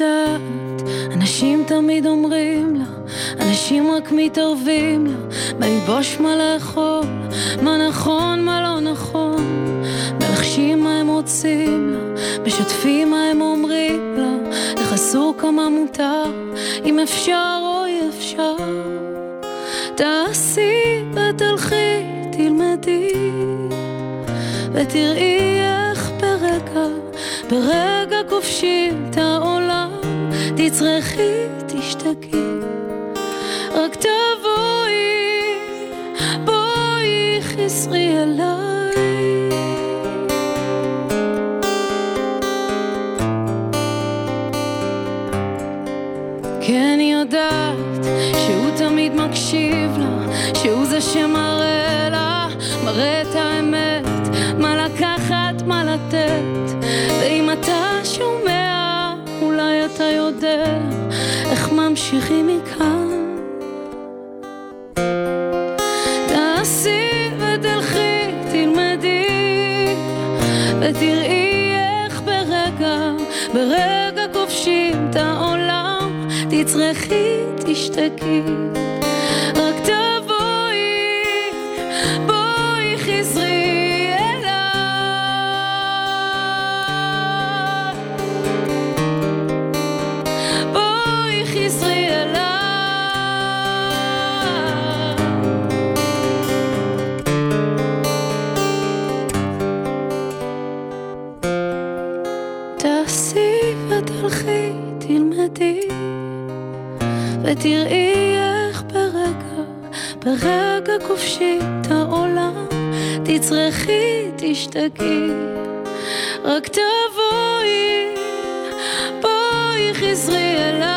יודעת, אנשים תמיד אומרים לה, אנשים רק מתערבים לה, מה ללבוש, מה לאכול, מה נכון, מה לא נכון, מלחשים מה הם רוצים לה, משתפים מה הם אומרים לה, איך אסור כמה מותר, אם אפשר או אי אפשר. תעשי ותלכי, תלמדי, ותראי איך ברגע, ברגע כובשים את העולם, תצרכי, תשתקי, רק תבואי, בואי חסרי אליי. אני יודעת שהוא תמיד מקשיב לה, שהוא זה שמראה לה, מראה את האמת, איך ממשיכים מכאן. תעשי ותלכי, תלמדי, ותראי איך ברגע, ברגע כובשים את העולם, תצרכי, תשתקי. תעשי ותלכי, תלמדי, ותראי איך ברגע, ברגע כובשים את העולם, תצרכי, תשתקי, רק תבואי, בואי חזרי אליי.